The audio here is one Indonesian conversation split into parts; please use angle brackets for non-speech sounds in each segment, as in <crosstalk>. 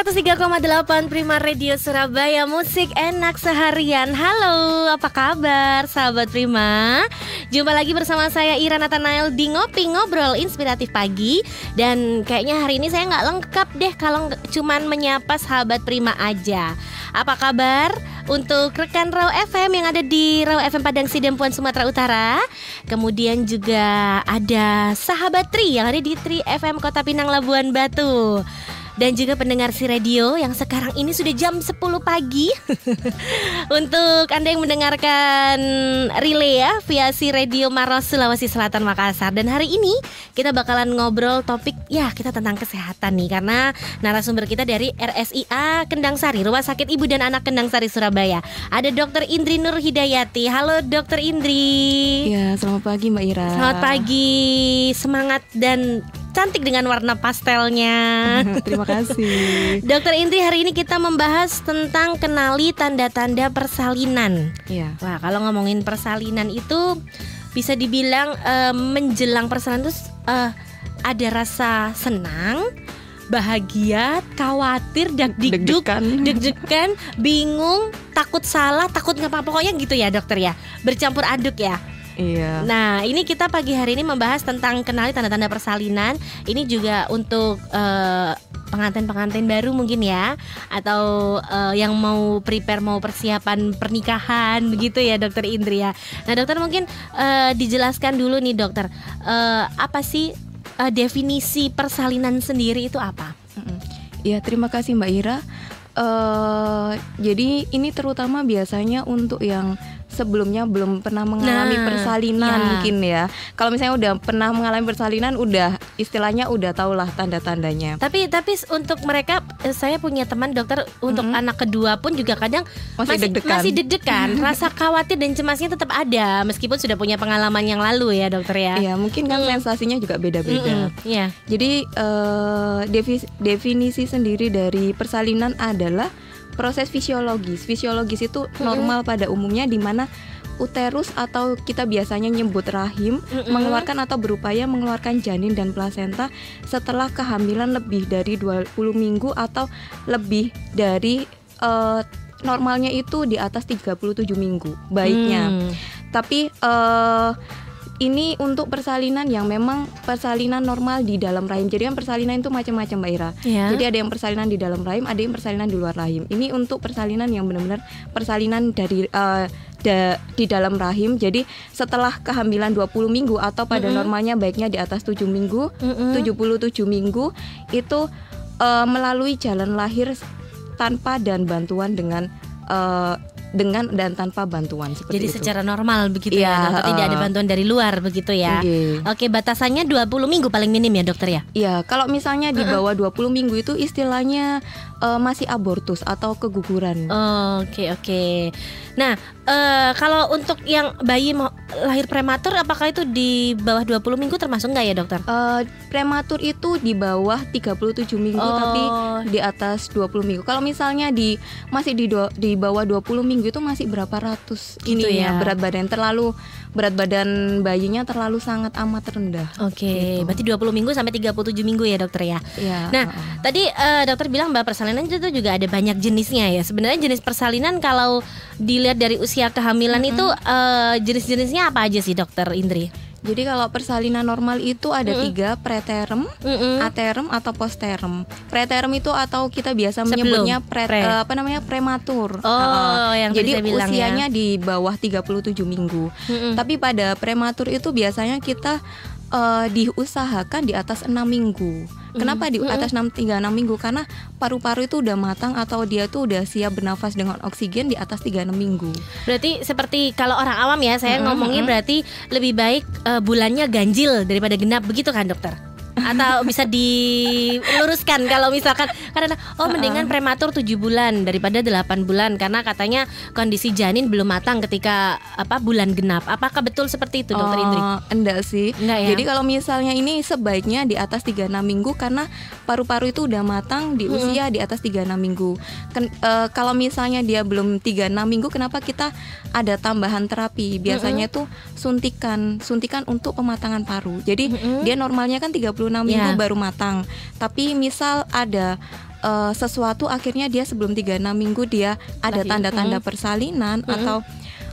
103,8 Prima Radio Surabaya Musik enak seharian. Halo, apa kabar sahabat Prima? Jumpa lagi bersama saya Ira Nathanael di Ngopi Ngobrol Inspiratif Pagi. Dan kayaknya hari ini saya nggak lengkap deh kalau cuman menyapa sahabat Prima aja. Apa kabar untuk rekan Raw FM yang ada di Raw FM Padang Sidempuan Sumatera Utara? Kemudian juga ada sahabat Tri yang ada di Tri FM Kota Pinang Labuan Batu dan juga pendengar si radio yang sekarang ini sudah jam 10 pagi <laughs> untuk Anda yang mendengarkan relay ya via si radio Maros Sulawesi Selatan Makassar dan hari ini kita bakalan ngobrol topik ya kita tentang kesehatan nih karena narasumber kita dari RSIA Kendang Sari Rumah Sakit Ibu dan Anak Kendang Sari Surabaya ada Dr. Indri Nur Hidayati halo Dr. Indri Ya, selamat pagi Mbak Ira. Selamat pagi semangat dan cantik dengan warna pastelnya <laughs> Terima kasih. Dokter Indri hari ini kita membahas tentang kenali tanda-tanda persalinan. Iya. Wah kalau ngomongin persalinan itu bisa dibilang eh, menjelang persalinan itu eh, ada rasa senang, bahagia, khawatir, deg-deg-dug, Deg-degan. <laughs> deg-degan, bingung, takut salah, takut ngapa pokoknya gitu ya dokter ya. Bercampur aduk ya. Iya. Nah, ini kita pagi hari ini membahas tentang kenali tanda-tanda persalinan. Ini juga untuk eh, pengantin-pengantin baru mungkin ya, atau eh, yang mau prepare mau persiapan pernikahan begitu ya, Dokter Indri ya. Nah, dokter mungkin eh, dijelaskan dulu nih, dokter, eh, apa sih eh, definisi persalinan sendiri itu apa? Iya, terima kasih Mbak Ira. eh jadi ini terutama biasanya untuk yang sebelumnya belum pernah mengalami Nah, persalinan iya. mungkin ya. Kalau misalnya udah pernah mengalami persalinan, udah istilahnya udah tahulah tanda-tandanya. Tapi tapi untuk mereka eh, saya punya teman dokter untuk Mm-mm. anak kedua pun juga kadang Masih deg-degan. masih deg-degan. <laughs> Rasa khawatir dan cemasnya tetap ada meskipun sudah punya pengalaman yang lalu ya dokter ya. Iya, mungkin kan Mm. sensasinya juga beda-beda. Mm-mm, Iya. Jadi eh, defi- definisi sendiri dari persalinan adalah proses fisiologis. Fisiologis itu normal pada umumnya di mana uterus atau kita biasanya nyebut rahim Mm-mm. mengeluarkan atau berupaya mengeluarkan janin dan plasenta setelah kehamilan lebih dari 20 minggu atau lebih dari eh, normalnya itu di atas 37 minggu baiknya. Hmm. Tapi eh ini untuk persalinan yang memang persalinan normal di dalam rahim. Jadi kan persalinan itu macam-macam Mbak Ira. Ya. Jadi ada yang persalinan di dalam rahim, ada yang persalinan di luar rahim. Ini untuk persalinan yang benar-benar persalinan dari eh, da- di dalam rahim. Jadi setelah kehamilan 20 minggu atau pada Mm-mm. normalnya baiknya di atas 7 minggu, Mm-mm. 77 minggu itu eh, melalui jalan lahir tanpa dan bantuan dengan eh, dengan dan tanpa bantuan seperti Jadi itu. secara normal begitu Iya, ya, dokter tidak ada uh. bantuan dari luar begitu ya. Oke. Oke, batasannya 20 minggu paling minim ya, dokter ya. Iya, kalau misalnya di bawah 20 minggu itu istilahnya eh, masih abortus atau keguguran. Oke, oke. Nah, eh, kalau untuk yang bayi mau lahir prematur apakah itu di bawah 20 minggu termasuk nggak ya, dokter? Eh, prematur itu di bawah 37 minggu Oh. tapi di atas 20 minggu. Kalau misalnya di masih di dua- di bawah 20 minggu itu masih berapa ratus Gitu ini ya. berat badan terlalu berat badan bayinya terlalu sangat amat rendah. Oke, Gitu. berarti 20 minggu sampai 37 minggu ya, dokter ya. Iya. Nah, heeh. tadi eh, dokter bilang bahwa persalinan itu juga ada banyak jenisnya ya. Sebenarnya jenis persalinan kalau dilihat dari usia kehamilan itu eh, jenis-jenisnya apa aja sih, dokter Indri? Jadi kalau persalinan normal itu ada tiga preterm, Mm-mm. aterm atau posterm. Preterm itu atau kita biasa Sebelum, menyebutnya pre, pre. eh, apa namanya prematur. Oh, Heeh. yang Jadi bilang ya. usianya di bawah 37 minggu. Mm-mm. Tapi pada prematur itu biasanya kita eh, diusahakan di atas enam minggu. Kenapa di atas 6 3 6 minggu? Karena paru-paru itu udah matang atau dia tuh udah siap bernafas dengan oksigen di atas 3 6 minggu. Berarti seperti kalau orang awam ya, saya Mm-mm, ngomongnya mm-mm. berarti lebih baik eh, bulannya ganjil daripada genap begitu kan, dokter? Atau bisa diluruskan kalau misalkan karena oh mendingan prematur 7 bulan daripada 8 bulan karena katanya kondisi janin belum matang ketika apa bulan genap. Apakah betul seperti itu dokter Indri? Oh, enggak sih. Enggak ya? Jadi kalau misalnya ini sebaiknya di atas 36 minggu karena paru-paru itu udah matang di Hmm. usia di atas 36 minggu. Ken- eh, kalau misalnya dia belum 36 minggu kenapa kita ada tambahan terapi? Biasanya Hmm. itu suntikan, suntikan untuk pematangan paru. Jadi Mm-mm. dia normalnya kan 36 minggu Ya. baru matang. Tapi misal ada eh, sesuatu akhirnya dia sebelum 36 minggu dia ada tanda-tanda Mm. persalinan Mm-mm. atau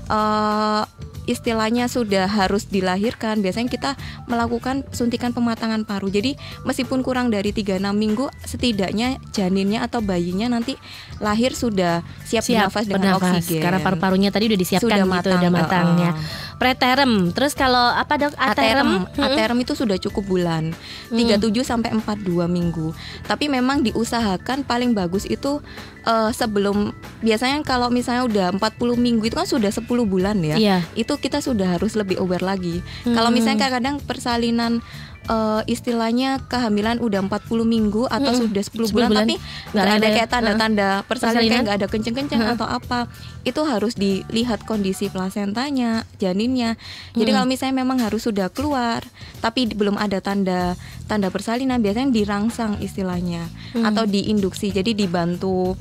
eh, istilahnya sudah harus dilahirkan biasanya kita melakukan suntikan pematangan paru jadi meskipun kurang dari 36 minggu setidaknya janinnya atau bayinya nanti lahir sudah siap, bernafas dengan bernafas. oksigen karena paru-parunya tadi udah disiapkan sudah gitu matang, udah matang ya. Preterm. Terus kalau apa dok? Aterem. aterem itu sudah cukup bulan, 37 sampai 42 minggu. Tapi memang diusahakan paling bagus itu eh, sebelum biasanya kalau misalnya udah 40 minggu itu kan sudah 10 bulan ya. Iya. Itu kita sudah harus lebih aware lagi. Kalau misalnya kadang-kadang persalinan eh, istilahnya kehamilan udah 40 minggu atau Mm-mm. sudah 10 10 bulan, bulan, tapi nggak ada ada, kayak tanda-tanda persalinan persalinan. kayak nggak ada kenceng-kenceng Heeh. atau apa itu harus dilihat kondisi plasentanya janinnya jadi Hmm. kalau misalnya memang harus sudah keluar tapi belum ada tanda tanda persalinan biasanya dirangsang istilahnya Hmm. atau diinduksi jadi dibantu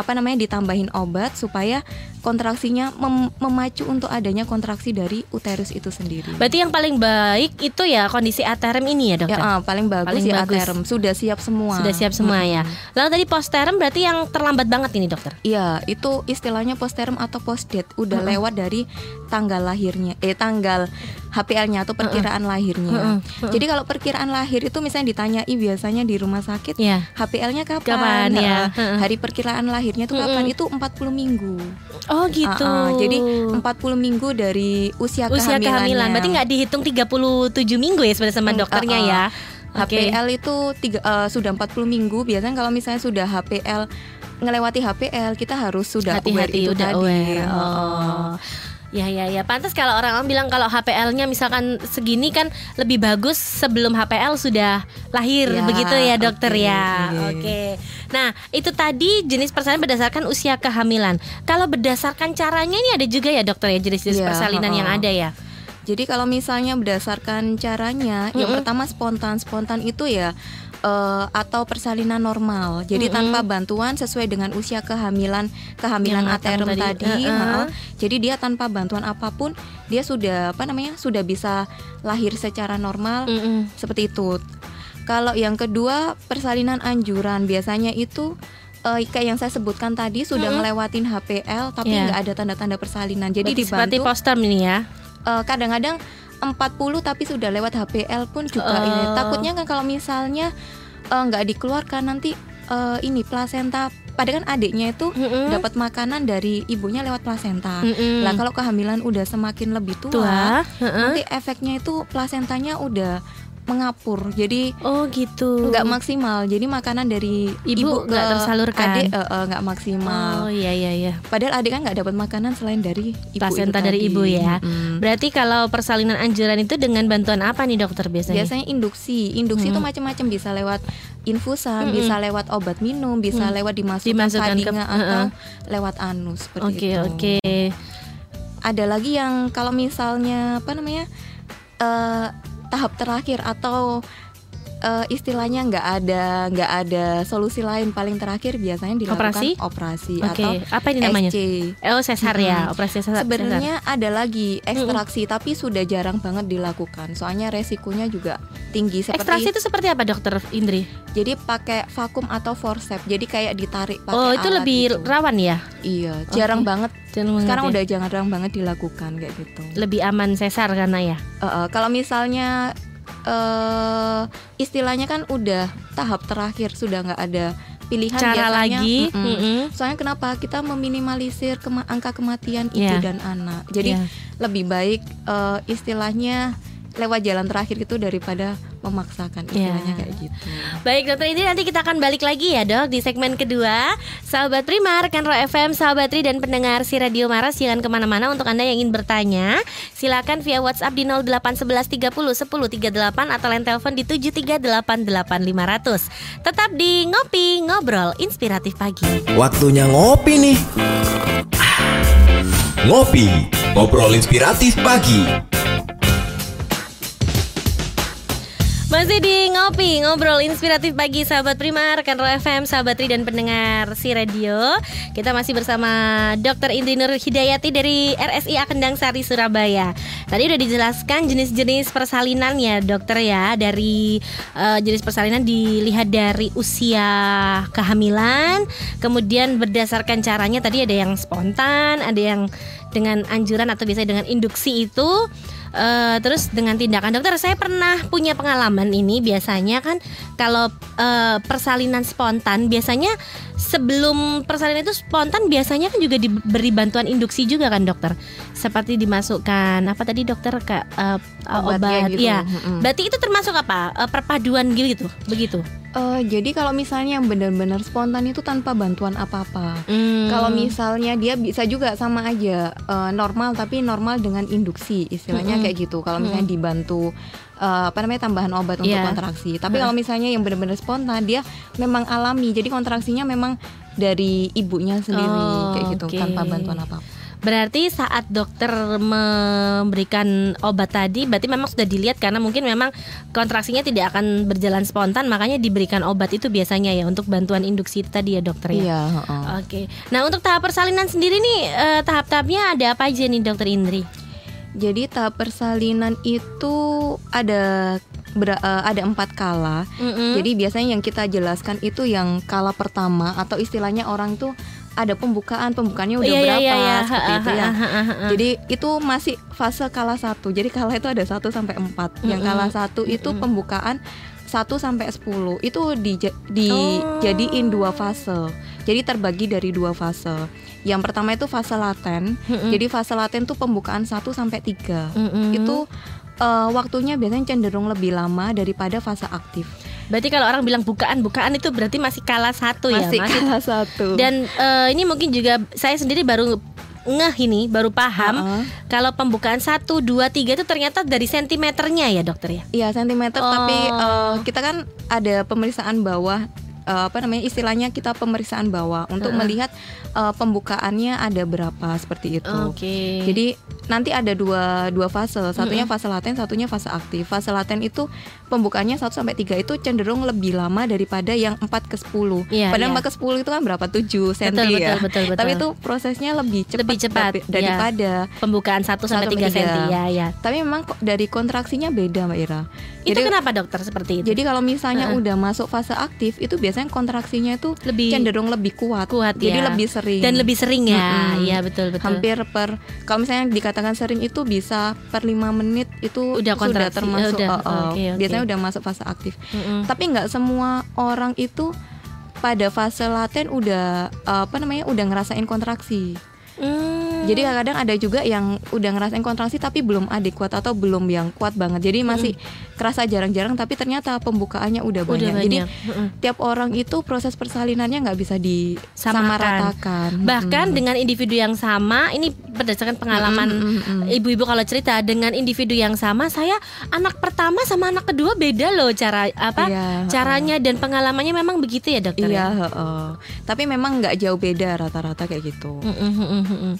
apa namanya ditambahin obat supaya kontraksinya mem- memacu untuk adanya kontraksi dari uterus itu sendiri. Berarti yang paling baik itu ya kondisi aterem ini ya ya dokter. ah, paling bagus Paling ya bagus. aterem sudah siap semua. Sudah siap semua ya. Lalu tadi posterem berarti yang terlambat banget ini dokter. Iya, itu istilahnya posterem atau postdate udah Heeh. lewat dari tanggal lahirnya, eh tanggal HPL-nya atau perkiraan lahirnya. Heeh, heeh. Jadi kalau perkiraan lahir itu misalnya ditanyai biasanya di rumah sakit Ya. HPL-nya kapan? Kapan, ya. Heeh. Heeh. Hari perkiraan lahirnya itu kapan? Itu 40 minggu. Oh gitu. Ah, ah, jadi 40 minggu dari usia, usia kehamilannya. kehamilan berarti nggak dihitung 37 minggu ya sebenarnya sama dokternya ah, ah. ya. HPL itu tiga, eh, sudah 40 minggu. Biasanya kalau misalnya sudah HPL ngelewati HPL kita harus sudah aware hati-hati itu udah tadi. aware. Oh. Ya ya ya, pantas kalau orang-orang bilang kalau HPL-nya misalkan segini kan lebih bagus sebelum HPL sudah lahir Ya, begitu ya dokter oke, ya. Oke. Nah, itu tadi jenis persalinan berdasarkan usia kehamilan. Kalau berdasarkan caranya ini ada juga ya dokter ya jenis-jenis Iya, persalinan yang heeh. ada ya. Jadi kalau misalnya berdasarkan caranya, yang Mm-mm. pertama spontan, spontan itu ya eh, atau persalinan normal. Jadi Mm-mm. tanpa bantuan sesuai dengan usia kehamilan kehamilan Yang aterem tadi. tadi. Heeh. heeh. Jadi dia tanpa bantuan apa pun dia sudah apa namanya sudah bisa lahir secara normal Mm-mm. seperti itu. Kalau yang kedua persalinan anjuran biasanya itu eh, kayak yang saya sebutkan tadi sudah Mm-mm. ngelewatin HPL tapi Iya. nggak ada tanda-tanda persalinan. Jadi Berarti seperti dibantu poster ini ya. eh, kadang-kadang 40 tapi sudah lewat HPL pun juga Oh. ini. Takutnya kan kalau misalnya eh, nggak dikeluarkan nanti eh, ini plasenta padahal kan adiknya itu Mm-mm. dapat makanan dari ibunya lewat plasenta. Mm-mm. Lah kalau kehamilan udah semakin lebih tua, tua, heeh. nanti efeknya itu plasentanya udah mengapur. Jadi Oh gitu. nggak maksimal. Jadi makanan dari Ibu nggak tersalurkan. Adik eh, eh, nggak maksimal. Oh iya iya iya. Padahal adik kan nggak dapat makanan selain dari ibu Plasenta itu dari tadi. ibu ya. Mm. Berarti kalau persalinan anjuran itu dengan bantuan apa nih dokter biasanya? Biasanya induksi, induksi itu Hmm. macam-macam bisa lewat infusan, bisa lewat obat minum, bisa Hmm. lewat dimasukkan, Dimasukkan ke- atau lewat anus seperti Oke itu. oke. Ada lagi yang kalau misalnya apa namanya eh, tahap terakhir atau eh, istilahnya nggak ada nggak ada solusi lain paling terakhir biasanya dilakukan Operasi? operasi Oke. atau Apa ini namanya? SC. Oh sesar ya, Mm-mm. operasi sesar. Sebenarnya ada lagi ekstraksi tapi sudah jarang banget dilakukan. Soalnya resikonya juga tinggi seperti ekstraksi itu seperti apa dokter Indri? Jadi pakai vakum atau forceps. Jadi kayak ditarik pakai Oh itu alat lebih gitu. rawan ya? Iya, jarang Oke. banget. Jangan Sekarang mengerti. udah jarang banget dilakukan kayak gitu. lebih aman sesar karena ya. Eh, eh, kalau misalnya eh istilahnya kan udah tahap terakhir sudah nggak ada pilihan Cara biasanya, lagi. mm-mm. mm-mm. Soalnya kenapa kita meminimalisir kema- angka kematian ibu Iya. dan anak. Jadi Iya. lebih baik eh, istilahnya lewat jalan terakhir itu daripada memaksakan Ya. istilahnya kayak gitu. Baik dokter ini nanti kita akan balik lagi ya dok di segmen kedua Sahabat Prima, rekan Ro FM, sahabat Tri dan pendengar si Radio Maras Jangan ke mana-mana untuk anda yang ingin bertanya Silakan via WhatsApp di 0811 30 10 38 Atau line telepon di 7388500 Tetap di Ngopi Ngobrol Inspiratif Pagi Waktunya ngopi nih. Ngopi, ngobrol inspiratif pagi. Masih di Ngopi, ngobrol inspiratif pagi sahabat Prima, rekan Ro FM, sahabat Tri dan pendengar si radio. Kita masih bersama Dr. Indri Nur Hidayati dari RSI Akendang Sari Surabaya. Tadi udah dijelaskan jenis-jenis persalinan ya dokter ya. Dari eh, jenis persalinan dilihat dari usia kehamilan, kemudian berdasarkan caranya tadi ada yang spontan, ada yang dengan anjuran atau biasanya dengan induksi itu Eh, terus dengan tindakan dokter saya pernah punya pengalaman ini. Biasanya kan kalau eh, persalinan spontan biasanya sebelum persalinan itu spontan biasanya kan juga diberi bantuan induksi juga kan dokter? Seperti dimasukkan apa tadi dokter? Kak eh, Obatnya obat gitu. ya Mm-mm. berarti itu termasuk apa? Eh, perpaduan gitu begitu Eh, jadi kalau misalnya yang benar-benar spontan itu tanpa bantuan apa-apa. Hmm. Kalau misalnya dia bisa juga sama aja eh, normal tapi normal dengan induksi istilahnya Mm-mm. kayak gitu. Kalau misalnya dibantu eh, apa namanya tambahan obat untuk Iya. kontraksi. Tapi Heeh. kalau misalnya yang benar-benar spontan dia memang alami. Jadi kontraksinya memang dari ibunya sendiri Oh, kayak gitu oke. tanpa bantuan apa-apa. Berarti saat dokter memberikan obat tadi berarti memang sudah dilihat karena mungkin memang kontraksinya tidak akan berjalan spontan makanya diberikan obat itu biasanya ya untuk bantuan induksi tadi ya dokter ya. Iya, heeh. Oke. Nah, untuk tahap persalinan sendiri nih eh, tahap-tahapnya ada apa aja nih dokter Indri? Jadi tahap persalinan itu ada ber- eh, ada empat kala. Mm-mm. Jadi biasanya yang kita jelaskan itu yang kala pertama atau istilahnya orang tuh ada pembukaan, pembukaannya udah Iya, iya, berapa iya, iya. seperti itu ya. Jadi itu masih fase kala satu. Jadi kala itu ada 1 sampai 4. Yang Mm-mm. kala satu itu pembukaan 1 sampai 10 itu di, Oh. dijadiin dua fase. Jadi terbagi dari dua fase. Yang pertama itu fase laten. Jadi fase laten itu pembukaan 1 sampai 3. Mm-mm. Itu eh, waktunya biasanya cenderung lebih lama daripada fase aktif. Berarti kalau orang bilang bukaan bukaan itu berarti masih kala satu ya Masih masih kala satu. Dan eh, ini mungkin juga saya sendiri baru ngeh ini, baru paham Heeh. kalau pembukaan 1 2 3 itu ternyata dari sentimeternya ya, dokter ya. Iya sentimeter tapi Oh. eh, kita kan ada pemeriksaan bawah eh, apa namanya istilahnya kita pemeriksaan bawah untuk Heeh. melihat eh, pembukaannya ada berapa seperti itu. Oke. Jadi nanti ada dua dua fase, satunya fase laten, satunya fase aktif. Fase laten itu pembukaannya 1 sampai 3 itu cenderung lebih lama daripada yang 4 ke 10. Iya, Padahal iya. 4 ke 10 itu kan berapa? 7 cm betul, ya. betul, betul, betul. Tapi itu prosesnya lebih cepat, Lebih cepat, iya. daripada pembukaan 1 sampai Satu 3 sampai cm ya, ya. tapi memang dari kontraksinya beda Mbak Ira. Itu Jadi- kenapa dokter seperti itu? Jadi kalau misalnya Heeh. udah masuk fase aktif itu biasanya kontraksinya itu lebih cenderung lebih kuat. kuat Jadi ya. lebih sering. dan lebih sering ya. Mm-mm. Iya, betul, betul. hampir per kalau misalnya dikatakan sering itu bisa per lima menit itu Udah sudah kontraksi, termasuk udah, oh, oh. oke, oke. biasanya udah masuk fase aktif. Mm-mm. Tapi nggak semua orang itu pada fase laten udah apa namanya udah ngerasain kontraksi. Hmm. Jadi kadang-kadang ada juga yang udah ngerasain kontraksi tapi belum adekuat atau belum yang kuat banget. Jadi masih kerasa jarang-jarang tapi ternyata pembukaannya udah udah banyak. banyak. Jadi Mm-mm. tiap orang itu proses persalinannya nggak bisa disamaratakan. Bahkan Mm. dengan individu yang sama, ini berdasarkan pengalaman Mm, mm, mm, mm. ibu-ibu kalau cerita dengan individu yang sama, saya anak pertama sama anak kedua beda loh cara apa Iya, caranya dan pengalamannya memang begitu ya dokter. Iya, ya? heeh. tapi memang nggak jauh beda rata-rata kayak gitu. Mm, mm, mm, mm, mm.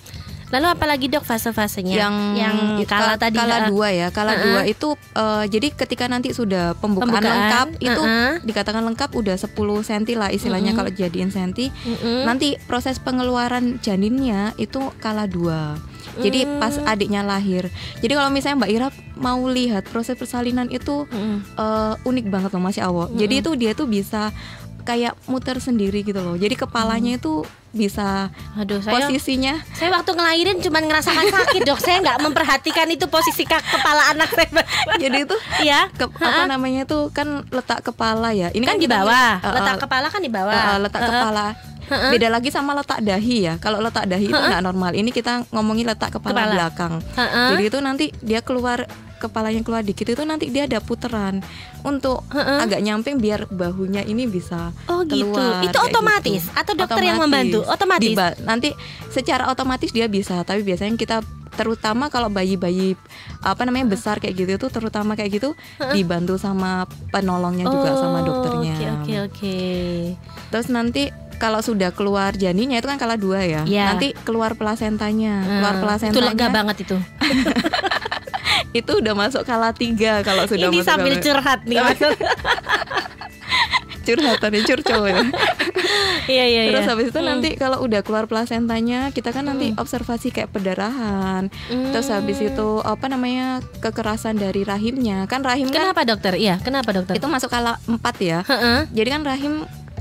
Lalu apalagi dok fase-fasenya? Yang yang itu kala ka- tadi kala ah, dua ya, kala Heeh. dua itu eh, jadi ketika nanti sudah pembukaan, Pembukaan, lengkap itu heeh. dikatakan lengkap udah 10 cm lah istilahnya Mm-mm. kalau jadiin senti. mm-mm. Nanti proses pengeluaran janinnya itu kala dua. Jadi Hmm. pas adiknya lahir. Jadi kalau misalnya Mbak Ira mau lihat proses persalinan itu eh, unik banget loh Masya Allah. Jadi itu dia tuh bisa kayak muter sendiri gitu loh. Jadi kepalanya itu bisa Aduh saya posisinya saya waktu ngelahirin cuma ngerasakan sakit dok. Saya nggak memperhatikan itu posisi kepala anak saya. jadi itu Iya. ke, apa namanya tuh kan letak kepala ya. Ini kan di kita- bawah. eh, Letak kepala kan di bawah. eh, letak eh. kepala. Beda lagi sama letak dahi ya. Kalau letak dahi itu nggak normal. Ini kita ngomongin letak kepala, Kepala. belakang. Jadi itu nanti dia keluar kepalanya keluar dikit itu nanti dia ada puteran untuk Heeh. agak nyamping biar bahunya ini bisa Oh gitu. keluar, Itu kayak otomatis gitu. atau dokter yang membantu? Otomatis. Diba- nanti secara otomatis dia bisa, tapi biasanya kita terutama kalau bayi-bayi apa namanya besar kayak gitu itu terutama kayak gitu dibantu sama penolongnya juga sama Oh, dokternya. Oke oke oke. Terus nanti kalau sudah keluar janinnya itu kan kala dua ya. Iya. Nanti keluar plasentanya. keluar Hmm, plasentanya. Itu lega banget itu. <laughs> Itu udah masuk kala tiga kalau sudah Ini masuk sambil kala- curhat nih maksud. <laughs> curhatan ya curcol ya. Iya <laughs> iya iya. Terus habis itu Hmm. nanti kalau udah keluar plasentanya, kita kan nanti observasi kayak pendarahan. Terus habis Hmm. itu apa namanya kekerasan dari rahimnya. Kan rahim kan Kenapa dokter? Iya, kenapa dokter? itu masuk kala 4 ya. Heeh. Jadi kan rahim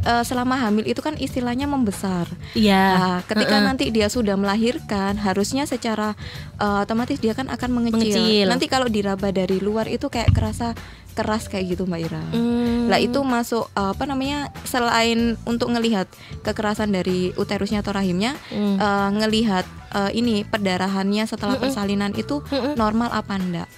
eh, selama hamil itu kan istilahnya membesar. Iya. Nah, ketika Heeh. nanti dia sudah melahirkan, harusnya secara eh, otomatis dia kan akan mengecil. Mengecil. Nanti kalau diraba dari luar itu kayak kerasa keras kayak gitu Mbak Ira. Hmm. Lah itu masuk eh, apa namanya selain untuk ngelihat kekerasan dari uterusnya atau rahimnya, Hmm. eh, ngelihat eh, ini perdarahannya setelah persalinan itu Mm-mm. normal apa enggak.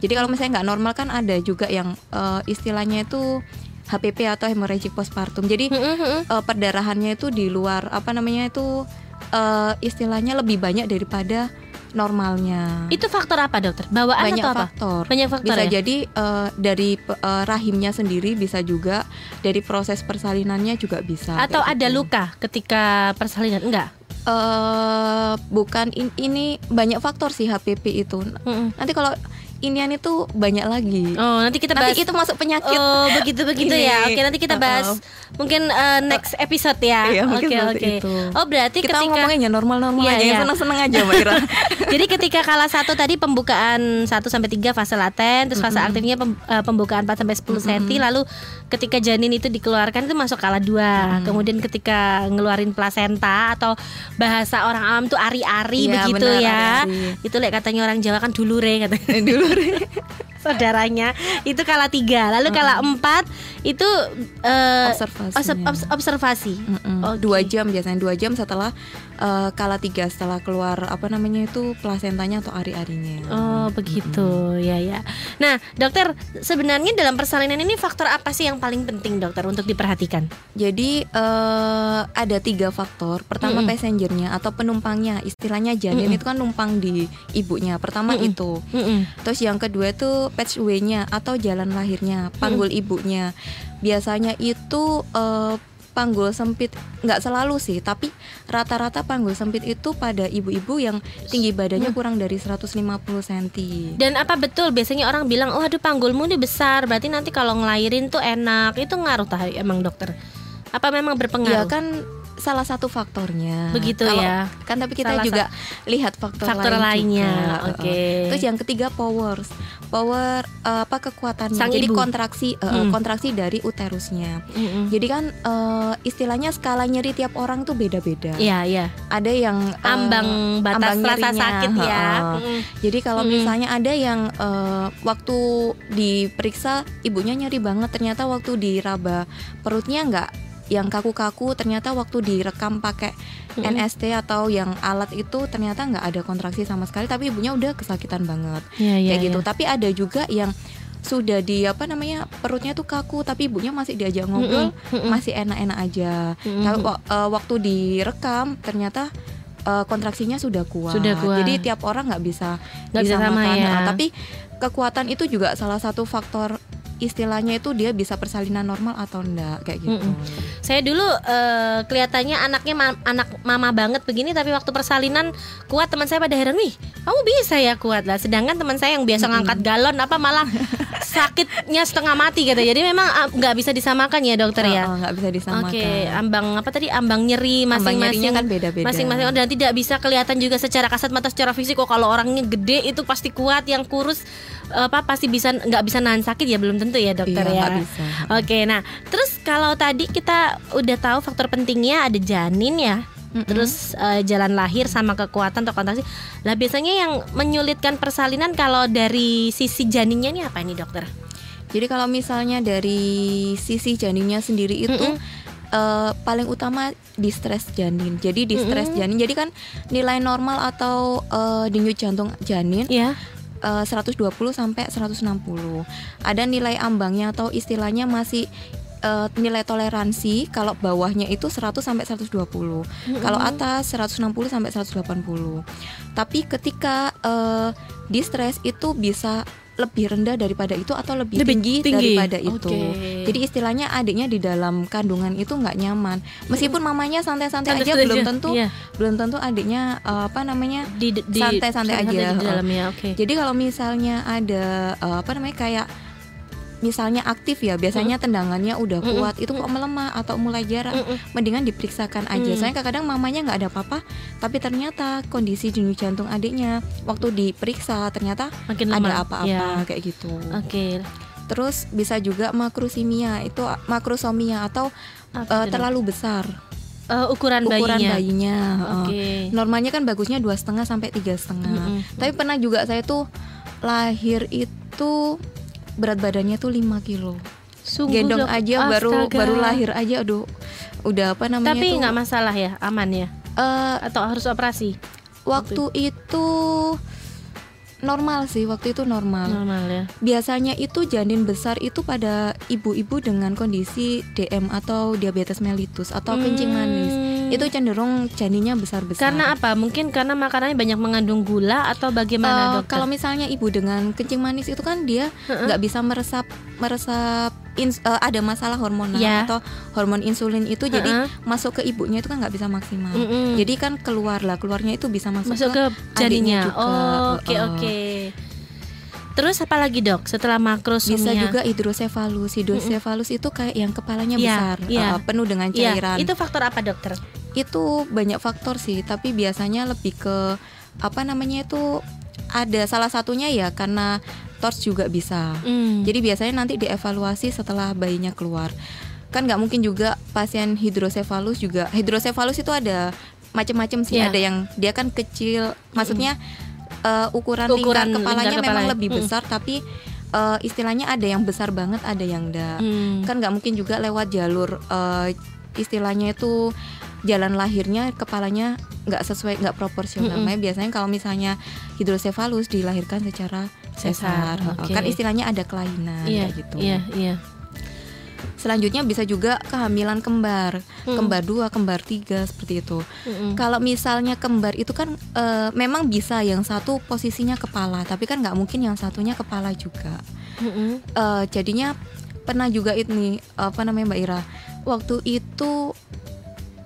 Jadi kalau misalnya nggak normal kan ada juga yang eh, istilahnya itu HPP atau hemorrhagic postpartum. Jadi eh, perdarahannya itu di luar apa namanya itu eh, istilahnya lebih banyak daripada normalnya. Itu faktor apa dokter? Bawaan banyak atau apa? faktor. Banyak faktor bisa ya? jadi eh, dari eh, rahimnya sendiri bisa juga dari proses persalinannya juga bisa. Atau ada gitu. luka ketika persalinan? Enggak. eh bukan in- ini banyak faktor sih HPP itu. Mm-mm. Nanti kalau inian itu banyak lagi. Oh, nanti kita bahas Nanti itu masuk penyakit. Oh, begitu begitu Ini. ya. <laughs> Oke, nanti kita bahas Uh-uh. mungkin uh, next episode ya. Iya, Oke, oke. itu. Oh, berarti Kita ketika ngomongnya normal-normal Iya, aja, iya. yang seneng-seneng aja Mbak Ira. <laughs> Jadi ketika kala satu tadi pembukaan 1 sampai 3 fase laten, terus fase aktifnya pem- eh, pembukaan 4 sampai 10 cm, lalu ketika janin itu dikeluarkan itu masuk kala 2. Kemudian ketika ngeluarin plasenta atau bahasa orang awam tuh ari-ari Iya, begitu benar, ya. ari-ari. Itu like katanya orang Jawa kan dulure katanya. <laughs> Dulu saudaranya itu kala tiga lalu kala empat itu eh, Observasinya. obs- obs- observasi Mm-mm. Oke. dua jam biasanya dua jam setelah eh, kala tiga setelah keluar apa namanya itu plasentanya atau ari-arinya. oh begitu ya ya nah dokter sebenarnya dalam persalinan ini faktor apa sih yang paling penting dokter untuk diperhatikan Jadi eh, ada tiga faktor. Pertama Mm-mm. passengernya atau penumpangnya, istilahnya janin Mm-mm. itu kan numpang di ibunya. Pertama Mm-mm. itu. Mm-mm. Terus yang kedua itu patchway-nya atau jalan lahirnya, panggul ibunya. Biasanya itu eh, panggul sempit nggak selalu sih, tapi rata-rata panggul sempit itu pada ibu-ibu yang tinggi badannya kurang dari 150 cm. dan apa betul biasanya orang bilang oh aduh panggulmu ini besar berarti nanti kalau ngelahirin tuh enak itu ngaruh tah emang dokter apa memang Ya berpengaruh kan salah satu faktornya. Begitu Kalau- ya. Kan tapi kita Salah juga lihat faktor, Faktor lain lainnya, oke. Heeh. Terus yang ketiga powers. Power eh, apa kekuatannya. Sang Jadi ibu. kontraksi eh, Hmm. kontraksi dari uterusnya. Mm-mm. Jadi kan eh, istilahnya skala nyeri tiap orang tuh beda-beda. Iya iya Ada yang eh, ambang batas ambang rasa sakit ya heeh. Mm-mm. Jadi kalau Mm-mm. misalnya ada yang eh, waktu diperiksa ibunya nyeri banget, ternyata waktu diraba perutnya nggak yang kaku-kaku, ternyata waktu direkam pakai Mm-mm. NST atau yang alat itu ternyata nggak ada kontraksi sama sekali, tapi ibunya udah kesakitan banget Iya, iya, kayak gitu. iya. Tapi ada juga yang sudah di apa namanya perutnya tuh kaku, tapi ibunya masih diajak ngobrol, Mm-mm, mm-mm. masih enak-enak aja. Mm-mm. Tapi wa- eh, waktu direkam ternyata eh, kontraksinya sudah kuat. Sudah kuat. Jadi tiap orang nggak bisa Nggak bisa sama ya. Nah, tapi kekuatan itu juga salah satu faktor istilahnya itu dia bisa persalinan normal atau enggak kayak gitu. Mm-mm. Saya dulu eh, kelihatannya anaknya ma- anak mama banget begini tapi waktu persalinan kuat teman saya pada heran nih kamu bisa ya kuat lah sedangkan teman saya yang biasa ngangkat galon apa malah sakitnya setengah mati gitu jadi memang ah, nggak bisa disamakan ya dokter ya Oh, nggak bisa disamakan. Oke, ambang apa tadi ambang nyeri Ambang masing-masing kan beda-beda. Masing-masing dan tidak bisa kelihatan juga secara kasat mata secara fisik kok kalau orangnya gede itu pasti kuat, yang kurus apa pasti bisa nggak bisa nahan sakit ya belum tentu ya dokter Iya, ya. bisa. Oke, nah terus kalau tadi kita udah tahu faktor pentingnya ada janin ya. Mm-mm. Terus eh, jalan lahir sama kekuatan atau kontraksi. Lah biasanya yang menyulitkan persalinan kalau dari sisi janinnya ini apa ini dokter? Jadi kalau misalnya dari sisi janinnya sendiri itu Mm-mm. eh, paling utama distres janin. Jadi distres Mm-mm. janin. Jadi kan nilai normal atau eh, denyut jantung janin Ya. Eh, 120 sampai 160. Ada nilai ambangnya atau istilahnya masih eh, nilai toleransi kalau bawahnya itu 100 sampai 120. Kalau atas 160 sampai 180. Tapi ketika eh, distress itu bisa lebih rendah daripada itu atau lebih, Lebih tinggi, tinggi. daripada itu. Oke. Jadi istilahnya adiknya di dalam kandungan itu nggak nyaman. Meskipun mamanya santai-santai aja Santai-santai belum aja. tentu Iya. belum tentu adiknya eh, apa namanya Santai-santai aja, di heeh. dalam ya oke Jadi kalau misalnya ada eh, apa namanya kayak misalnya aktif ya, biasanya tendangannya udah Mm-mm. kuat, itu kok melemah atau mulai jarang, Mm-mm. mendingan diperiksakan aja. Mm. Soalnya kadang-kadang mamanya nggak ada apa-apa, tapi ternyata kondisi denyut jantung adiknya waktu diperiksa ternyata makin ada apa-apa Ya. kayak gitu. oke Terus bisa juga makrosimia, itu makrosomia atau Apa eh, Dok? terlalu besar Eh, ukuran, ukuran bayinya, bayinya. heeh. oke Normalnya kan bagusnya dua setengah sampai tiga setengah. Mm-mm. Tapi pernah juga saya tuh lahir itu berat badannya tuh 5 kilo. Sungguh, Gendong Dok. aja baru Astaga. baru lahir aja aduh udah apa namanya tapi nggak masalah ya aman ya eh, atau harus operasi waktu itu normal sih waktu itu normal. normal ya Biasanya itu janin besar itu pada ibu-ibu dengan kondisi DM atau diabetes mellitus atau kencing manis. Hmm. Itu cenderung janinnya besar-besar. karena apa mungkin karena makanannya banyak mengandung gula atau bagaimana dokter kalau misalnya ibu dengan kencing manis itu kan dia nggak bisa meresap meresap ins- eh, ada masalah hormonal Ya. atau hormon insulin itu jadi Heeh. masuk ke ibunya itu kan nggak bisa maksimal. Mm-mm. Jadi kan keluar lah keluarnya itu bisa masuk, masuk ke, ke janinnya. Oh, oke oke terus apa lagi dok setelah makrosomia bisa juga hidrosefalus. Hidrosefalus itu kayak yang kepalanya Iya, besar, iya. eh, penuh dengan Iya, cairan. itu faktor apa dokter itu banyak faktor sih tapi biasanya lebih ke apa namanya itu ada salah satunya ya karena TORS juga bisa Hmm. jadi biasanya nanti dievaluasi setelah bayinya keluar kan nggak mungkin juga pasien hidrosefalus juga hidrosefalus itu ada macam-macam sih Iya. ada yang dia kan kecil maksudnya eh, ukuran, Ukuran lingkar kepalanya lingkar memang kepala. lebih Mm. besar tapi eh, istilahnya ada yang besar banget ada yang enggak Hmm. kan nggak mungkin juga lewat jalur eh, istilahnya itu jalan lahirnya kepalanya nggak sesuai nggak proporsional Mm-mm. Makanya biasanya kalau misalnya hidrosefalus dilahirkan secara Sesar, oke. kan istilahnya ada kelainan kayak gitu iya iya selanjutnya bisa juga kehamilan kembar Mm. kembar dua kembar tiga seperti itu Mm-mm. kalau misalnya kembar itu kan eh, memang bisa yang satu posisinya kepala tapi kan nggak mungkin yang satunya kepala juga Mm-mm. Eh, jadinya pernah juga ini apa namanya Mbak Ira waktu itu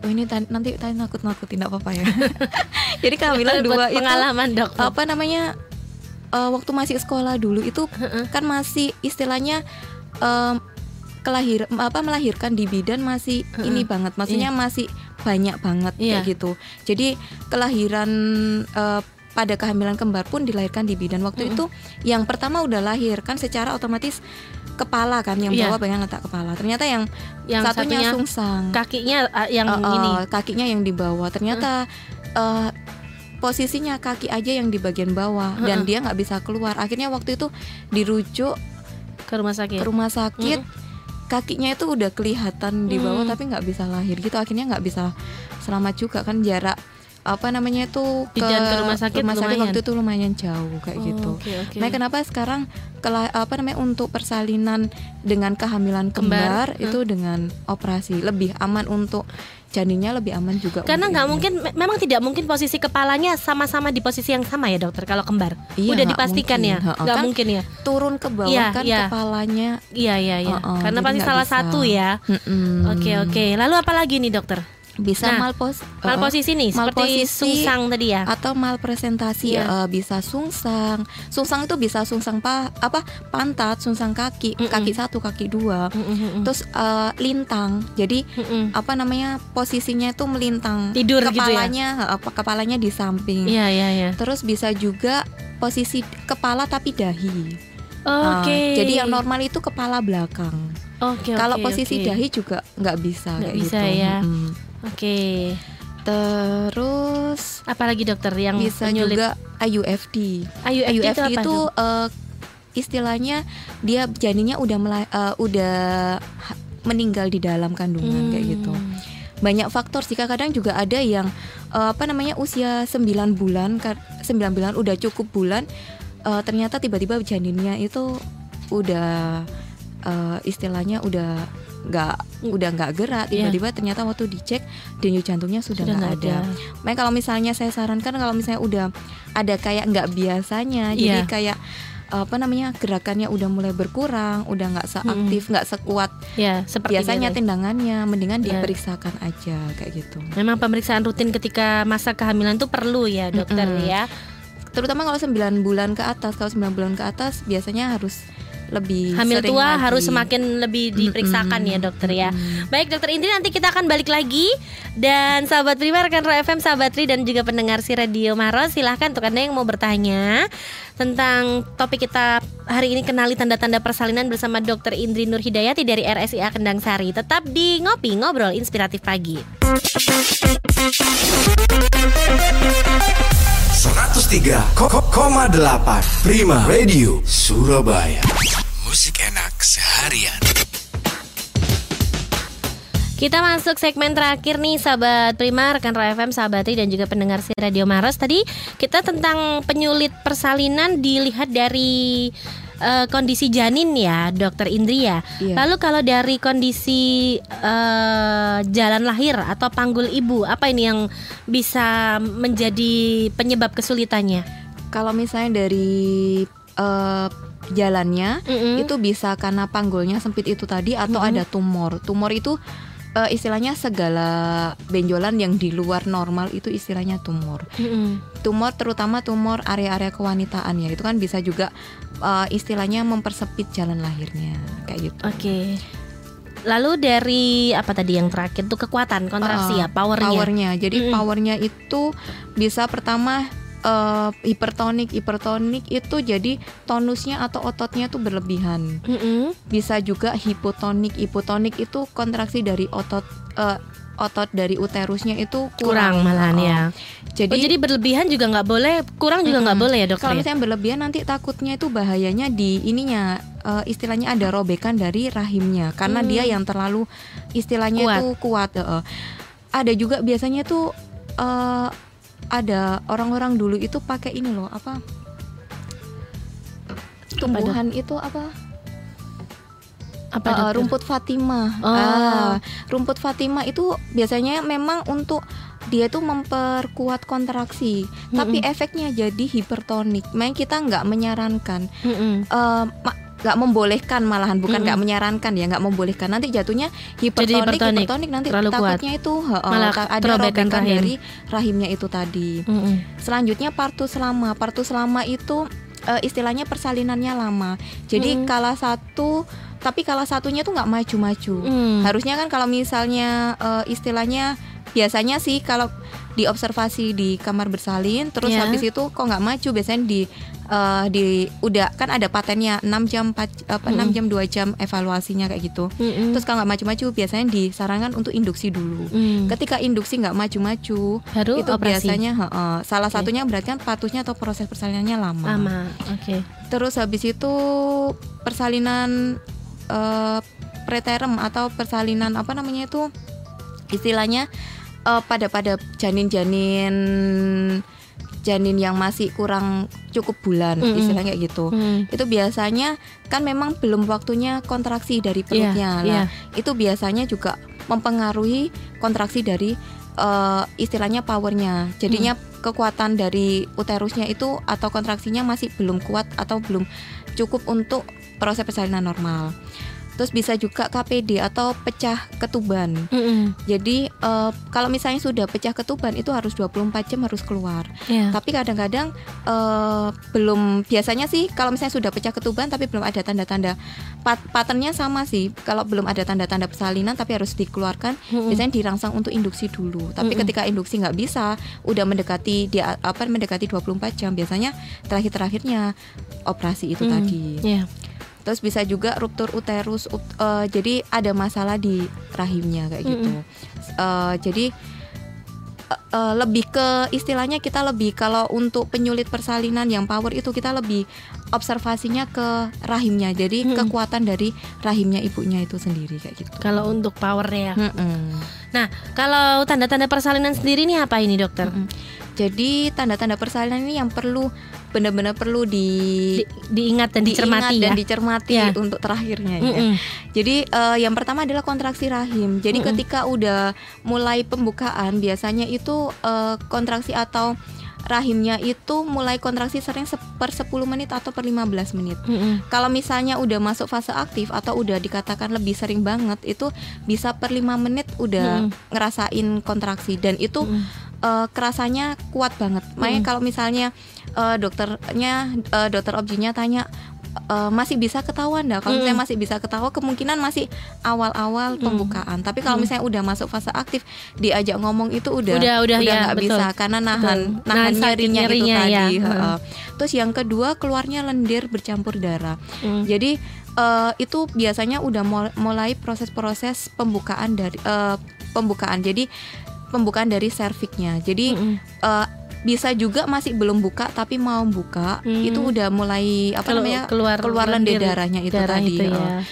oh ini tan- nanti tadi nakut nakutin tidak apa-apa ya. <laughs> Jadi kehamilan dua itu pengalaman dok. apa namanya eh, waktu masih sekolah dulu itu kan masih istilahnya em, kelahir apa melahirkan di bidan masih ini banget. Maksudnya masih banyak banget Iya. kayak gitu. Jadi kelahiran eh, pada kehamilan kembar pun dilahirkan di bidan. Waktu itu yang pertama udah lahir kan secara otomatis kepala kan yang Iya. bawah pengen letak kepala. Ternyata yang, yang satunya, satunya sungsang. kakinya ah, yang Eh, eh, ini. kakinya yang di bawah. Ternyata eh, posisinya kaki aja yang di bagian bawah dan dia nggak bisa keluar. Akhirnya waktu itu dirujuk ke rumah sakit. ke rumah sakit. Kakinya itu udah kelihatan di bawah tapi nggak bisa lahir gitu. Akhirnya nggak bisa selamat juga kan jarak apa namanya itu ke, ke rumah sakit lumayan. waktu itu lumayan jauh kayak Oh, gitu. oke oke. Makanya kenapa sekarang kela- apa namanya untuk persalinan dengan kehamilan Kembar, kembar, itu dengan operasi? Lebih aman untuk janinnya lebih aman juga karena nggak mungkin me- memang tidak mungkin posisi kepalanya sama-sama di posisi yang sama ya dokter kalau kembar? Iya, udah dipastikan mungkin. ya nggak kan mungkin ya? turun ke bawah Iya, kan iya. kepalanya. Iya iya iya. Heeh, karena jadi pasti salah bisa. satu ya. Oke oke. Lalu apa lagi nih dokter bisa Nah, malpos malposisi nih seperti Malposisi sungsang tadi ya atau malpresentasi Iya. eh, bisa sungsang sungsang itu bisa sungsang pa, apa pantat sungsang kaki Mm-mm. kaki satu kaki dua Mm, mm, mm, terus eh, lintang jadi mm, mm. apa namanya posisinya itu melintang Tidur gitu ya? kepalanya eh, apa kepalanya di samping iya iya iya terus bisa juga posisi kepala tapi dahi oke Ah, jadi yang normal itu kepala belakang oke kalau oke, posisi oke. dahi juga nggak bisa Nggak bisa gitu ya. Mm-mm. Oke terus apalagi dokter yang bisa penyulit? juga IUFD IUFD, itu, IUFD apa itu tuh? eh, istilahnya dia janinnya udah mela- eh, udah meninggal di dalam kandungan kayak gitu. Hmm. Banyak faktor sih kadang juga ada yang eh, apa namanya usia 9 bulan ka- 9 bulan udah cukup bulan eh, ternyata tiba-tiba janinnya itu udah eh, istilahnya udah nggak udah nggak gerak Iya. tiba-tiba ternyata waktu dicek denyut jantungnya sudah nggak ada. ada. Makanya kalau misalnya saya sarankan kalau misalnya udah ada kayak nggak biasanya, jadi Iya. kayak apa namanya gerakannya udah mulai berkurang, udah nggak seaktif, nggak sekuat Ya, seperti biasanya biasa. tindangannya, mendingan Iya. diperiksakan aja kayak gitu. Memang pemeriksaan rutin ketika masa kehamilan itu perlu ya, dokter Mm-mm. ya. Terutama kalau 9 bulan ke atas, kalau 9 bulan ke atas biasanya harus lebih Hamil sering tua lagi. harus semakin lebih diperiksakan ya, dokter ya. Baik, dokter Indri nanti kita akan balik lagi dan sahabat Prima rekan Ro FM, sahabat Tri dan juga pendengar si Radio Maros silahkan untuk anda yang mau bertanya tentang topik kita hari ini kenali tanda-tanda persalinan bersama Dokter Indri Nur Hidayati dari RSIA Kendang Sari. Tetap di ngopi ngobrol inspiratif pagi. 103,8 Prima Radio Surabaya Musik enak seharian Kita masuk segmen terakhir nih sahabat Prima, rekan FM, sahabat Tri dan juga pendengar si Radio Maros. Tadi kita tentang penyulit persalinan dilihat dari eh, kondisi janin ya, Dokter Indri ya. Iya. Lalu kalau dari kondisi eh, jalan lahir atau panggul ibu, apa ini yang bisa menjadi penyebab kesulitannya? Kalau misalnya dari eh, jalannya Mm-mm. itu bisa karena panggulnya sempit itu tadi atau Mhm. ada tumor. Tumor itu eh, istilahnya segala benjolan yang di luar normal itu istilahnya tumor. Mm-mm. Tumor terutama tumor area-area kewanitaan ya itu kan bisa juga eh, istilahnya mempersempit jalan lahirnya kayak gitu. Oke. Lalu dari apa tadi yang terakhir tuh kekuatan kontraksi Uh, ya, powernya. Powernya. Jadi Mm-mm. powernya itu bisa pertama eh, hipertonik. Hipertonik itu jadi tonusnya atau ototnya tuh berlebihan. Mm-mm. Bisa juga hipotonik. Hipotonik itu kontraksi dari otot eh, otot dari uterusnya itu kurang kurang, malahan Oh, ya. Jadi oh, jadi berlebihan juga nggak boleh, kurang juga nggak Mm-mm. boleh ya dokter. kalau ya? misalnya berlebihan nanti takutnya itu bahayanya di ininya eh, istilahnya ada robekan dari rahimnya karena Hmm. dia yang terlalu istilahnya Kuat. itu kuat. eh. Ada juga biasanya tuh eh, ada orang-orang dulu itu pakai ini loh apa tumbuhan itu apa Apa dokter? rumput Fatimah. Oh. Ah, rumput Fatimah itu biasanya memang untuk dia tuh memperkuat kontraksi, tapi efeknya jadi hipertonik. Makanya kita nggak menyarankan, Mm-mm. eh, ma- nggak membolehkan malahan bukan nggak menyarankan ya nggak membolehkan nanti jatuhnya hipertonik hipertonik, hipertonik nanti terlalu kuat. takutnya itu heeh, Malah ada robekan rahim. dari rahimnya itu tadi Mm-mm. selanjutnya partus lama partus lama itu eh, istilahnya persalinannya lama jadi Mm. kala satu tapi kala satunya tuh nggak maju-maju Mm. harusnya kan kalau misalnya eh, istilahnya biasanya sih kalau diobservasi di kamar bersalin terus Ya. habis itu kok nggak maju biasanya di eh, di udah kan ada patennya 6 jam 4 apa 6 Mm-mm. jam 2 jam evaluasinya kayak gitu Mm-mm. terus kalau nggak maju-maju biasanya disarankan untuk induksi dulu Mm. ketika induksi nggak maju-maju baru itu operasi biasanya heeh, salah Oke. satunya berarti kan patusnya atau proses persalinannya lama. lama. Oke. Terus habis itu persalinan eh, preterm atau persalinan apa namanya itu istilahnya eh, pada pada janin-janin janin yang masih kurang cukup bulan Mm-mm. istilahnya kayak gitu. Mm. Itu biasanya kan memang belum waktunya kontraksi dari perutnya. Iya, Lah, itu biasanya juga mempengaruhi kontraksi dari eh, istilahnya powernya. Jadinya kekuatan dari uterusnya itu atau kontraksinya masih belum kuat atau belum cukup untuk proses persalinan normal. Terus bisa juga KPD atau pecah ketuban. Mm-mm. Jadi eh, kalau misalnya sudah pecah ketuban itu harus 24 jam harus keluar. Iya. Tapi kadang-kadang eh, belum biasanya sih kalau misalnya sudah pecah ketuban tapi belum ada tanda-tanda pat patternnya sama sih. Kalau belum ada tanda-tanda persalinan tapi harus dikeluarkan, Mm-mm. biasanya dirangsang untuk induksi dulu. Tapi Mm-mm. ketika induksi nggak bisa, udah mendekati dia apa mendekati 24 jam biasanya terakhir-terakhirnya operasi itu Mm. tadi. Iya. Terus bisa juga ruptur uterus, ut- eh, jadi ada masalah di rahimnya kayak gitu. Eh, jadi eh, eh, lebih ke istilahnya kita lebih kalau untuk penyulit persalinan yang power itu kita lebih observasinya ke rahimnya. Jadi Mm-mm. kekuatan dari rahimnya ibunya itu sendiri kayak gitu. Kalau untuk power ya. Mm-mm. Nah, kalau tanda-tanda persalinan sendiri ini apa ini dokter? Mm-mm. Jadi tanda-tanda persalinan ini yang perlu benar-benar perlu di, Di- diingat dan dicermati diingat dan ya. dicermati Ya. untuk terakhirnya ya. Mm-mm. Jadi eh, yang pertama adalah kontraksi rahim. Jadi Mm-mm. ketika udah mulai pembukaan biasanya itu eh, kontraksi atau rahimnya itu mulai kontraksi sering se- per 10 menit atau per 15 menit. Mm-mm. Kalau misalnya udah masuk fase aktif atau udah dikatakan lebih sering banget itu bisa per 5 menit udah Mm-mm. ngerasain kontraksi dan itu Mm-mm. Eh, kerasanya kuat banget. Makanya Mm. kalau misalnya eh, dokternya eh, dokter objinya tanya eh, masih bisa ketahuan dah. Kalau Mm. misalnya masih bisa ketahuan kemungkinan masih awal-awal Mm. pembukaan. Tapi kalau Mm. misalnya udah masuk fase aktif diajak ngomong itu udah Udah, udah, ya, nggak betul. bisa karena nahan Betul. nahan Nahan nyerinya, nyerinya, itu ya. tadi. Mm. heeh. Terus yang kedua keluarnya lendir bercampur darah. Mm. Jadi eh, itu biasanya udah mul- mulai proses-proses pembukaan dari eh, pembukaan. Jadi pembukaan dari serviknya. Jadi Mm-mm. eh, bisa juga masih belum buka tapi mau buka Hmm. itu udah mulai apa Kelu- namanya keluar keluar lendir darahnya itu darah tadi. itu ya.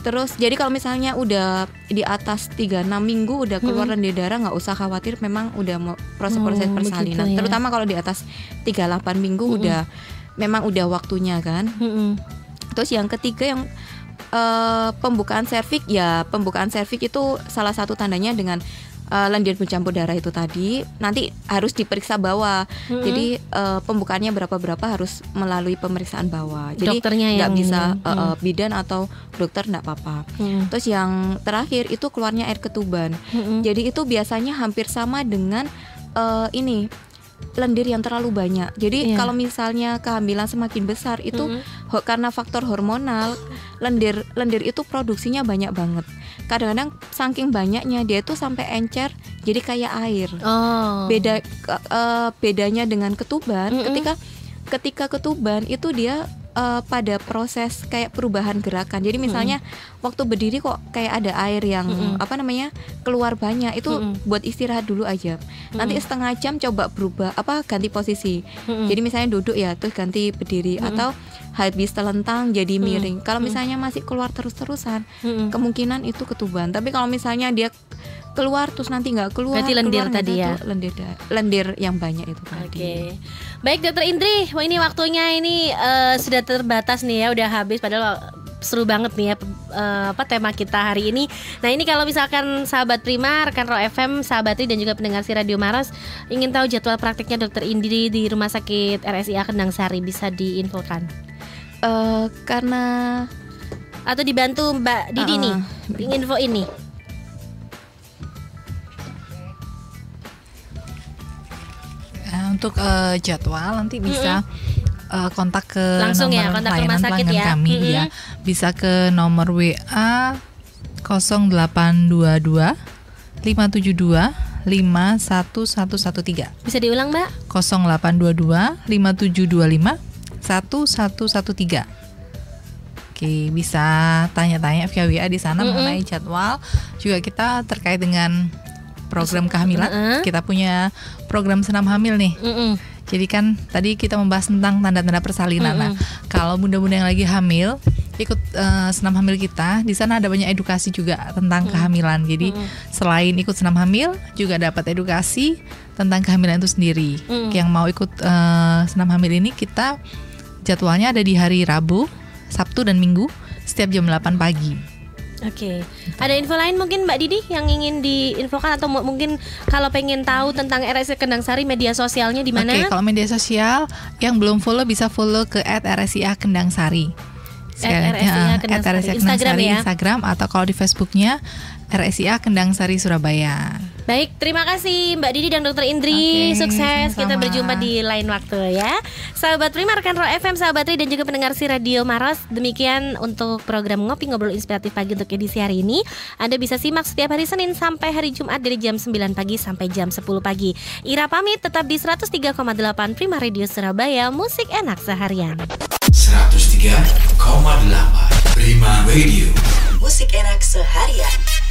Terus jadi kalau misalnya udah di atas 3 6 minggu udah keluar Hmm. lendir darah nggak usah khawatir memang udah mau proses-proses Oh, persalinan. ya. Terutama kalau di atas 38 minggu Mm-mm. udah memang udah waktunya kan. Mm-mm. Terus yang ketiga yang eh, pembukaan servik ya pembukaan servik itu salah satu tandanya dengan eh, lendir bercampur darah itu tadi nanti harus diperiksa bawah. Mm-mm. Jadi eh, pembukaannya berapa berapa harus melalui pemeriksaan bawah. Jadi Dokternya nggak yang bisa eh, eh, bidan atau dokter nggak apa-apa. Mm-mm. Terus yang terakhir itu keluarnya air ketuban. Mm-mm. Jadi itu biasanya hampir sama dengan eh, ini lendir yang terlalu banyak. Jadi Iya. kalau misalnya kehamilan semakin besar itu Mm-mm. ho- karena faktor hormonal lendir lendir itu produksinya banyak banget. Kadang-kadang saking banyaknya dia itu sampai encer jadi kayak air. Oh. Beda eh, bedanya dengan ketuban Mm-mm. ketika ketika ketuban itu dia eh, pada proses kayak perubahan gerakan. Jadi misalnya waktu berdiri kok kayak ada air yang Mm-mm. apa namanya keluar banyak itu Mm-mm. buat istirahat dulu aja. Nanti Mm-mm. setengah jam coba berubah apa ganti posisi. Mm-mm. Jadi misalnya duduk ya terus ganti berdiri Mm-mm. atau habis telentang jadi miring. Kalau Mm-mm. misalnya masih keluar terus-terusan Mm-mm. kemungkinan itu ketuban. Tapi kalau misalnya dia keluar terus nanti nggak keluar, Berarti lendir keluar, tadi ya? lendir da- lendir yang banyak itu tadi. Oke, baik Dokter Indri, wah ini waktunya ini eh, sudah terbatas nih ya, udah habis. Padahal seru banget nih ya eh, apa tema kita hari ini. Nah ini kalau misalkan sahabat Prima, rekan Ro FM, sahabat Tri dan juga pendengar si Radio Maros ingin tahu jadwal praktiknya Dokter Indri di Rumah Sakit RSIA Kendang Sari bisa diinfokan Eh, karena atau dibantu Mbak Didi Uh-uh. nih info ini. Untuk eh, jadwal nanti bisa eh, kontak ke Langsung ya, nomor kontak ke rumah sakit ya. kami Mm-mm. ya. Bisa ke nomor WA 0822 572 51113 Bisa diulang Mbak? 0822 5725 1113 Oke, bisa tanya-tanya via WA di sana Mm-mm. mengenai jadwal. Juga kita terkait dengan program kehamilan. Mm-mm. Kita punya program senam hamil nih. Mm-mm. Jadi kan tadi kita membahas tentang tanda-tanda persalinan. Nah, kalau bunda-bunda yang lagi hamil ikut eh, senam hamil kita, di sana ada banyak edukasi juga tentang kehamilan. Jadi selain ikut senam hamil, juga dapat edukasi tentang kehamilan itu sendiri. Mm. Yang mau ikut eh, senam hamil ini kita jadwalnya ada di hari Rabu, Sabtu dan Minggu setiap jam 8 pagi. Oke, ada info lain mungkin Mbak Didi yang ingin diinfokan atau mu- mungkin kalau pengen tahu tentang RSI Kendang Sari media sosialnya di mana? Oke, kalau media sosial yang belum follow bisa follow ke @rsia Kendang Sari. RSIA Kendang Sari. Instagram ya? Instagram atau kalau di Facebooknya RSIA Kendang Sari Surabaya. Baik, terima kasih Mbak Didi dan Dokter Indri. Oke, Sukses. Kita sama-sama. berjumpa di lain waktu ya. Sahabat Prima, rekan Ro FM, sahabat Tri dan juga pendengar si Radio Maros. Demikian untuk program Ngopi Ngobrol Inspiratif Pagi untuk edisi hari ini. Anda bisa simak setiap hari Senin sampai hari Jumat dari jam 9 pagi sampai jam 10 pagi. Ira pamit tetap di 103,8 Prima Radio Surabaya. Musik enak seharian. 103,8 Prima Radio Musik enak seharian.